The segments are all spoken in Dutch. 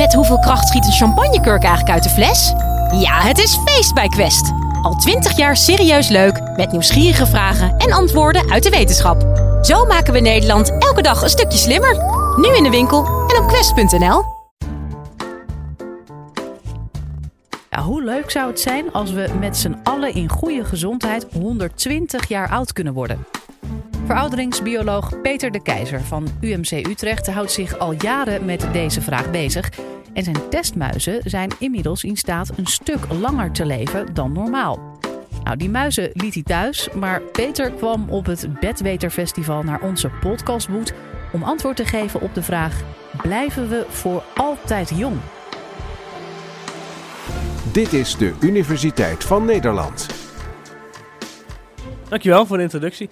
Met hoeveel kracht schiet een champagnekurk eigenlijk uit de fles? Ja, het is feest bij Quest. Al twintig jaar serieus leuk, met nieuwsgierige vragen en antwoorden uit de wetenschap. Zo maken we Nederland elke dag een stukje slimmer. Nu in de winkel en op quest.nl. Hoe leuk zou het zijn als we met z'n allen in goede gezondheid 120 jaar oud kunnen worden? Verouderingsbioloog Peter de Keizer van UMC Utrecht houdt zich al jaren met deze vraag bezig. En zijn testmuizen zijn inmiddels in staat een stuk langer te leven dan normaal. Nou, die muizen liet hij thuis, maar Peter kwam op het Bedweterfestival naar onze podcastboot om antwoord te geven op de vraag: blijven we voor altijd jong? Dit is de Universiteit van Nederland. Dankjewel voor de introductie.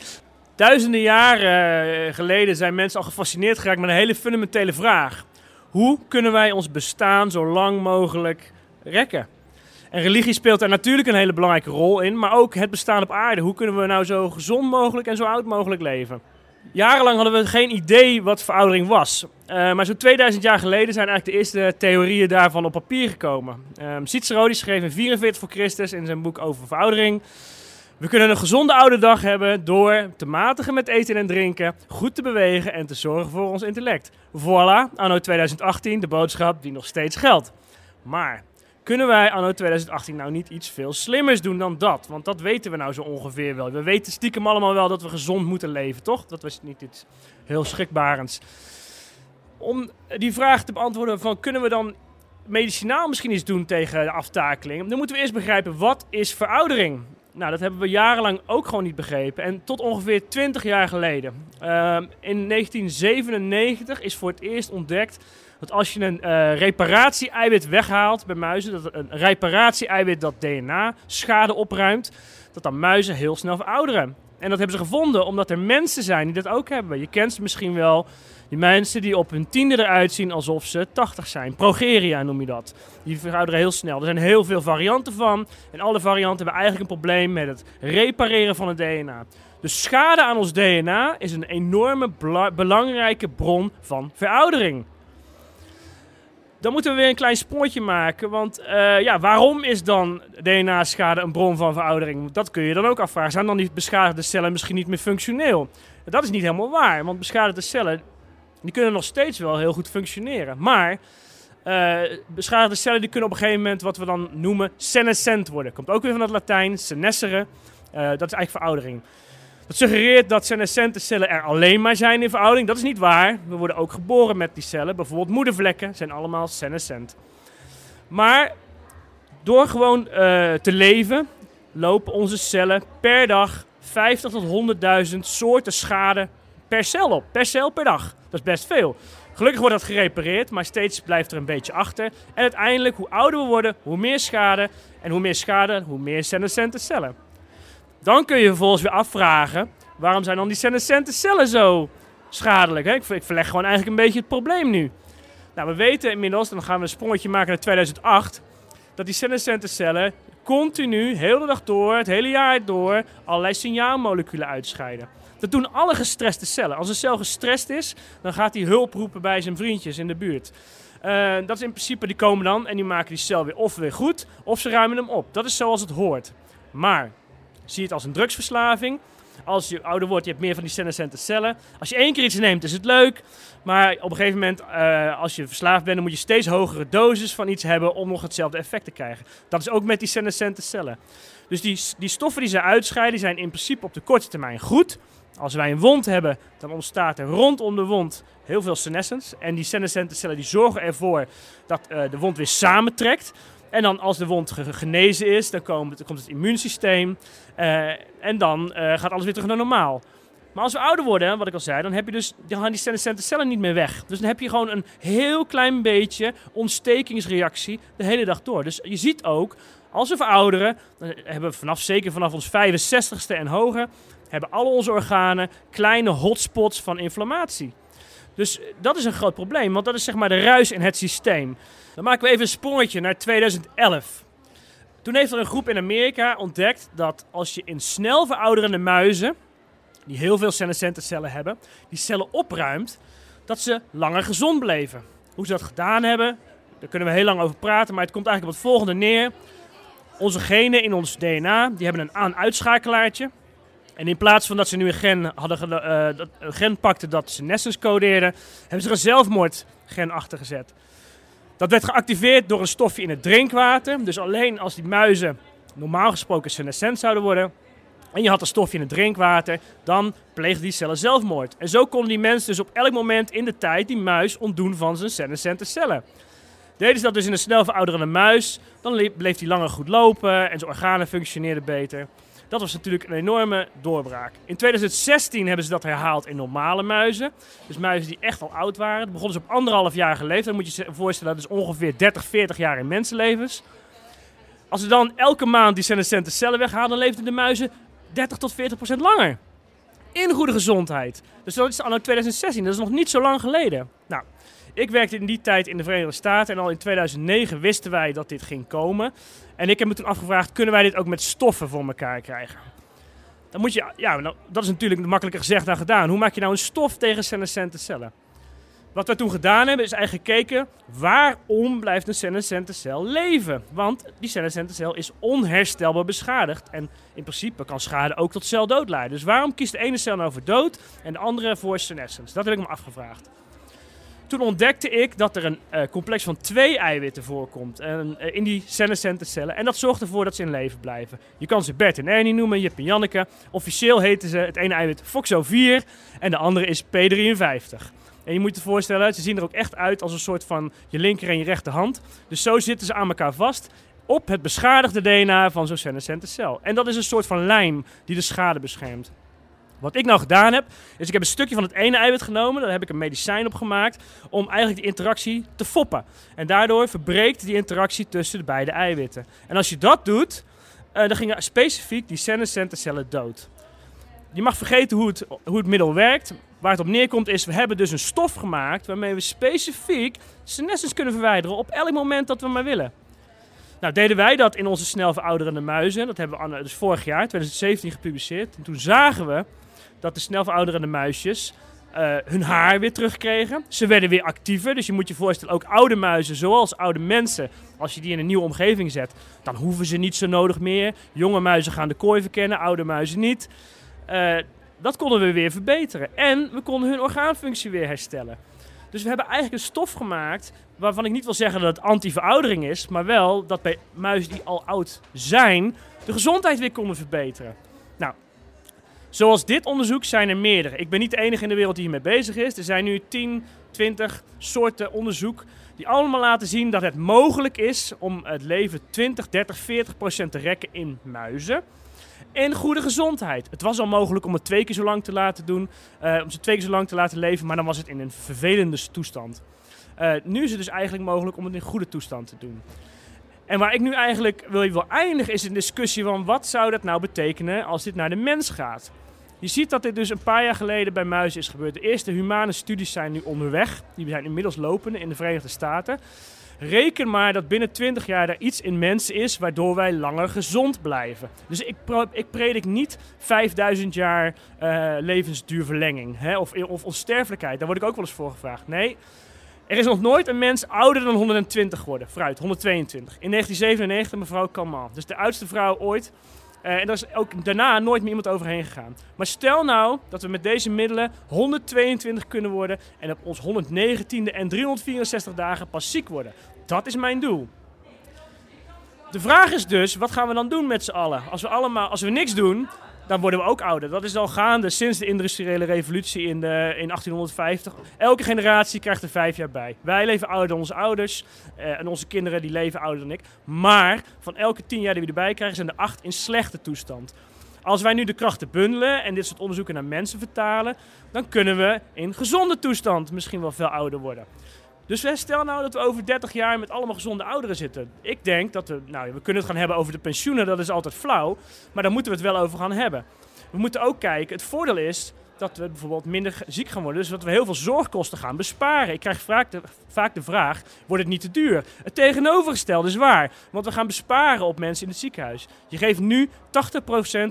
Duizenden jaren eh, geleden zijn mensen al gefascineerd geraakt met een hele fundamentele vraag. Hoe kunnen wij ons bestaan zo lang mogelijk rekken? En religie speelt daar natuurlijk een hele belangrijke rol in, maar ook het bestaan op aarde. Hoe kunnen we nou zo gezond mogelijk en zo oud mogelijk leven? Jarenlang hadden we geen idee wat veroudering was. Uh, maar zo'n 2000 jaar geleden zijn eigenlijk de eerste theorieën daarvan op papier gekomen. Um, Cicero die schreef in 44 voor Christus in zijn boek over veroudering. We kunnen een gezonde oude dag hebben door te matigen met eten en drinken, goed te bewegen en te zorgen voor ons intellect. Voilà, anno 2018, de boodschap die nog steeds geldt. Maar kunnen wij anno 2018 nou niet iets veel slimmers doen dan dat? Want dat weten we nou zo ongeveer wel. We weten stiekem allemaal wel dat we gezond moeten leven, toch? Dat was niet iets heel schrikbarends. Om die vraag te beantwoorden van kunnen we dan medicinaal misschien iets doen tegen de aftakeling? Dan moeten we eerst begrijpen wat is veroudering? Nou, dat hebben we jarenlang ook gewoon niet begrepen. En tot ongeveer 20 jaar geleden. Uh, in 1997 is voor het eerst ontdekt dat als je een uh, reparatie-eiwit weghaalt bij muizen, dat een reparatie-eiwit dat DNA-schade opruimt, dat dan muizen heel snel verouderen. En dat hebben ze gevonden omdat er mensen zijn die dat ook hebben. Je kent ze misschien wel. Die mensen die op hun tiende eruit zien alsof ze 80 zijn. Progeria noem je dat. Die verouderen heel snel. Er zijn heel veel varianten van. En alle varianten hebben eigenlijk een probleem met het repareren van het DNA. De schade aan ons DNA is een enorme belangrijke bron van veroudering. Dan moeten we weer een klein spoortje maken. Want uh, ja, waarom is dan DNA-schade een bron van veroudering? Dat kun je dan ook afvragen. Zijn dan die beschadigde cellen misschien niet meer functioneel? Dat is niet helemaal waar. Want beschadigde cellen die kunnen nog steeds wel heel goed functioneren. Maar uh, beschadigde cellen die kunnen op een gegeven moment wat we dan noemen senescent worden. Komt ook weer van het Latijn, senescere. Uh, dat is eigenlijk veroudering. Dat suggereert dat senescente cellen er alleen maar zijn in veroudering. Dat is niet waar. We worden ook geboren met die cellen. Bijvoorbeeld moedervlekken zijn allemaal senescent. Maar door gewoon uh, te leven lopen onze cellen per dag 50 tot 100.000 soorten schade per cel op. Per cel per dag. Dat is best veel. Gelukkig wordt dat gerepareerd, maar steeds blijft er een beetje achter. En uiteindelijk, hoe ouder we worden, hoe meer schade. En hoe meer schade, hoe meer senescente cellen. Dan kun je vervolgens weer afvragen, waarom zijn dan die senescente cellen zo schadelijk? Hè? Ik verleg gewoon eigenlijk een beetje het probleem nu. Nou, we weten inmiddels, dan gaan we een sprongetje maken naar 2008, dat die senescente cellen continu, heel de dag door, het hele jaar door, allerlei signaalmoleculen uitscheiden. Dat doen alle gestreste cellen. Als een cel gestrest is, dan gaat hij hulp roepen bij zijn vriendjes in de buurt. Uh, dat is in principe, die komen dan en die maken die cel weer of weer goed, of ze ruimen hem op. Dat is zoals het hoort. Maar, zie het als een drugsverslaving. Als je ouder wordt, je hebt meer van die senescente cellen. Als je één keer iets neemt, is het leuk. Maar op een gegeven moment, uh, als je verslaafd bent, moet je steeds hogere doses van iets hebben om nog hetzelfde effect te krijgen. Dat is ook met die senescente cellen. Dus die, die stoffen die ze uitscheiden, zijn in principe op de korte termijn goed. Als wij een wond hebben, dan ontstaat er rondom de wond heel veel senescence. En die senescente cellen die zorgen ervoor dat uh, de wond weer samentrekt. En dan als de wond genezen is, dan komt, komt het immuunsysteem. Uh, en dan uh, gaat alles weer terug naar normaal. Maar als we ouder worden, wat ik al zei, dan heb je dus gaan die senescente cellen niet meer weg. Dus dan heb je gewoon een heel klein beetje ontstekingsreactie de hele dag door. Dus je ziet ook, als we verouderen, dan hebben we vanaf, zeker vanaf ons 65ste en hoger, hebben alle onze organen kleine hotspots van inflammatie. Dus dat is een groot probleem, want dat is zeg maar de ruis in het systeem. Dan maken we even een sprongetje naar 2011. Toen heeft er een groep in Amerika ontdekt dat als je in snel verouderende muizen, die heel veel senescente cellen hebben, die cellen opruimt, dat ze langer gezond bleven. Hoe ze dat gedaan hebben, daar kunnen we heel lang over praten, maar het komt eigenlijk op het volgende neer. Onze genen in ons DNA, die hebben een aan-uitschakelaartje. En in plaats van dat ze nu een gen, hadden eh, dat, gen pakten dat ze senescence codeerden, hebben ze er een zelfmoordgen achter gezet. Dat werd geactiveerd door een stofje in het drinkwater. Dus alleen als die muizen normaal gesproken senescent zouden worden, en je had een stofje in het drinkwater, dan pleegden die cellen zelfmoord. En zo konden die mensen dus op elk moment in de tijd die muis ontdoen van zijn senescente cellen. Deden ze dat dus in een snel verouderende muis, dan le- bleef die langer goed lopen en zijn organen functioneerden beter. Dat was natuurlijk een enorme doorbraak. In 2016 hebben ze dat herhaald in normale muizen. Dus muizen die echt al oud waren. Dat begonnen ze op anderhalf jaar geleefd. Dan moet je je voorstellen, dat is ongeveer 30, 40 jaar in mensenlevens. Als we dan elke maand die senescente cellen weghalen, dan leefden de muizen 30 tot 40 procent langer. In goede gezondheid. Dus dat is anno 2016, dat is nog niet zo lang geleden. Nou, ik werkte in die tijd in de Verenigde Staten en al in 2009 wisten wij dat dit ging komen. En ik heb me toen afgevraagd, kunnen wij dit ook met stoffen voor elkaar krijgen? Dan moet je, ja, nou, dat is natuurlijk makkelijker gezegd dan gedaan. Hoe maak je nou een stof tegen senescente cellen? Wat we toen gedaan hebben, is eigenlijk gekeken waarom blijft een senescente cel leven? Want die senescente cel is onherstelbaar beschadigd. En in principe kan schade ook tot celdood leiden. Dus waarom kiest de ene cel nou voor dood en de andere voor senescence? Dat heb ik me afgevraagd. Toen ontdekte ik dat er een eh, complex van twee eiwitten voorkomt en, eh, in die senescente cellen. En dat zorgt ervoor dat ze in leven blijven. Je kan ze Bert en Ernie noemen, Jip en Janneke. Officieel heten ze het ene eiwit FOXO4 en de andere is P53. En je moet je voorstellen, ze zien er ook echt uit als een soort van je linker en je rechterhand. Dus zo zitten ze aan elkaar vast op het beschadigde DNA van zo'n senescente cel. En dat is een soort van lijm die de schade beschermt. Wat ik nou gedaan heb, is ik heb een stukje van het ene eiwit genomen, daar heb ik een medicijn op gemaakt, om eigenlijk die interactie te foppen. En daardoor verbreekt die interactie tussen de beide eiwitten. En als je dat doet, eh, dan gingen specifiek die senescente dood. Je mag vergeten hoe het, hoe het middel werkt. Waar het op neerkomt is, we hebben dus een stof gemaakt waarmee we specifiek senescence kunnen verwijderen op elk moment dat we maar willen. Nou, deden wij dat in onze snel verouderende muizen. Dat hebben we dus vorig jaar, 2017, gepubliceerd. En toen zagen we dat de snel verouderende muisjes eh, hun haar weer terugkregen. Ze werden weer actiever. Dus je moet je voorstellen, ook oude muizen, zoals oude mensen, als je die in een nieuwe omgeving zet, dan hoeven ze niet zo nodig meer. Jonge muizen gaan de kooi verkennen, oude muizen niet. Eh, dat konden we weer verbeteren. En we konden hun orgaanfunctie weer herstellen. Dus we hebben eigenlijk een stof gemaakt waarvan ik niet wil zeggen dat het anti-veroudering is, maar wel dat bij muizen die al oud zijn, de gezondheid weer konden verbeteren. Zoals dit onderzoek zijn er meerdere. Ik ben niet de enige in de wereld die hiermee bezig is. Er zijn nu 10, 20 soorten onderzoek die allemaal laten zien dat het mogelijk is om het leven 20, 30, 40 procent te rekken in muizen. En goede gezondheid. Het was al mogelijk om het twee keer zo lang te laten doen, eh, om ze twee keer zo lang te laten leven, maar dan was het in een vervelende toestand. Eh, nu is het dus eigenlijk mogelijk om het in goede toestand te doen. En waar ik nu eigenlijk wil, wil eindigen is een discussie van wat zou dat nou betekenen als dit naar de mens gaat. Je ziet dat dit dus een paar jaar geleden bij muizen is gebeurd. De eerste humane studies zijn nu onderweg. Die zijn inmiddels lopende in de Verenigde Staten. Reken maar dat binnen 20 jaar er iets in mensen is waardoor wij langer gezond blijven. Dus ik, ik predik niet 5000 jaar eh, levensduurverlenging hè, of, of onsterfelijkheid. Daar word ik ook wel eens voor gevraagd. Nee, er is nog nooit een mens ouder dan 120 geworden. Vooruit, 122. In 1997 mevrouw Calment. Dus de oudste vrouw ooit. Eh, en daar is ook daarna nooit meer iemand overheen gegaan. Maar stel nou dat we met deze middelen 122 kunnen worden en op ons 119e en 364 dagen pas ziek worden. Dat is mijn doel. De vraag is dus, wat gaan we dan doen met z'n allen? Als we, allemaal, als we niks doen, dan worden we ook ouder. Dat is al gaande sinds de industriële revolutie in, de, in 1850. Elke generatie krijgt er vijf jaar bij. Wij leven ouder dan onze ouders eh, en onze kinderen die leven ouder dan ik. Maar van elke tien jaar die we erbij krijgen, zijn er acht in slechte toestand. Als wij nu de krachten bundelen en dit soort onderzoeken naar mensen vertalen, dan kunnen we in gezonde toestand misschien wel veel ouder worden. Dus stel nou dat we over 30 jaar met allemaal gezonde ouderen zitten. Ik denk dat we, nou we kunnen het gaan hebben over de pensioenen, dat is altijd flauw. Maar daar moeten we het wel over gaan hebben. We moeten ook kijken, het voordeel is dat we bijvoorbeeld minder ziek gaan worden. Dus dat we heel veel zorgkosten gaan besparen. Ik krijg vaak de, vaak de vraag, wordt het niet te duur? Het tegenovergestelde is waar. Want we gaan besparen op mensen in het ziekenhuis. Je geeft nu 80%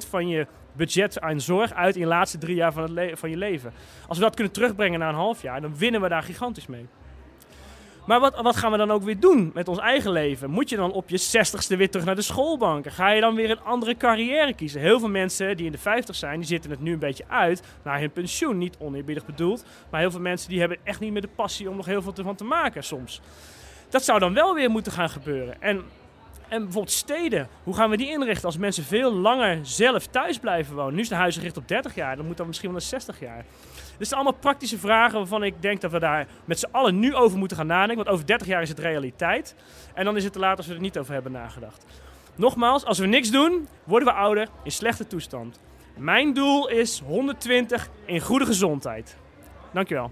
van je budget aan zorg uit in de laatste drie jaar van, het van je leven. Als we dat kunnen terugbrengen naar een half jaar, dan winnen we daar gigantisch mee. Maar wat, wat gaan we dan ook weer doen met ons eigen leven? Moet je dan op je zestigste weer terug naar de schoolbanken? Ga je dan weer een andere carrière kiezen? Heel veel mensen die in de 50 zijn, die zitten het nu een beetje uit naar hun pensioen. Niet oneerbiedig bedoeld, maar heel veel mensen die hebben echt niet meer de passie om nog heel veel van te maken soms. Dat zou dan wel weer moeten gaan gebeuren. En en bijvoorbeeld steden, hoe gaan we die inrichten als mensen veel langer zelf thuis blijven wonen? Nu is de huis gericht op 30 jaar, dan moet dat misschien wel naar 60 jaar. Dus zijn allemaal praktische vragen waarvan ik denk dat we daar met z'n allen nu over moeten gaan nadenken. Want over 30 jaar is het realiteit. En dan is het te laat als we er niet over hebben nagedacht. Nogmaals, als we niks doen, worden we ouder in slechte toestand. Mijn doel is 120 in goede gezondheid. Dankjewel.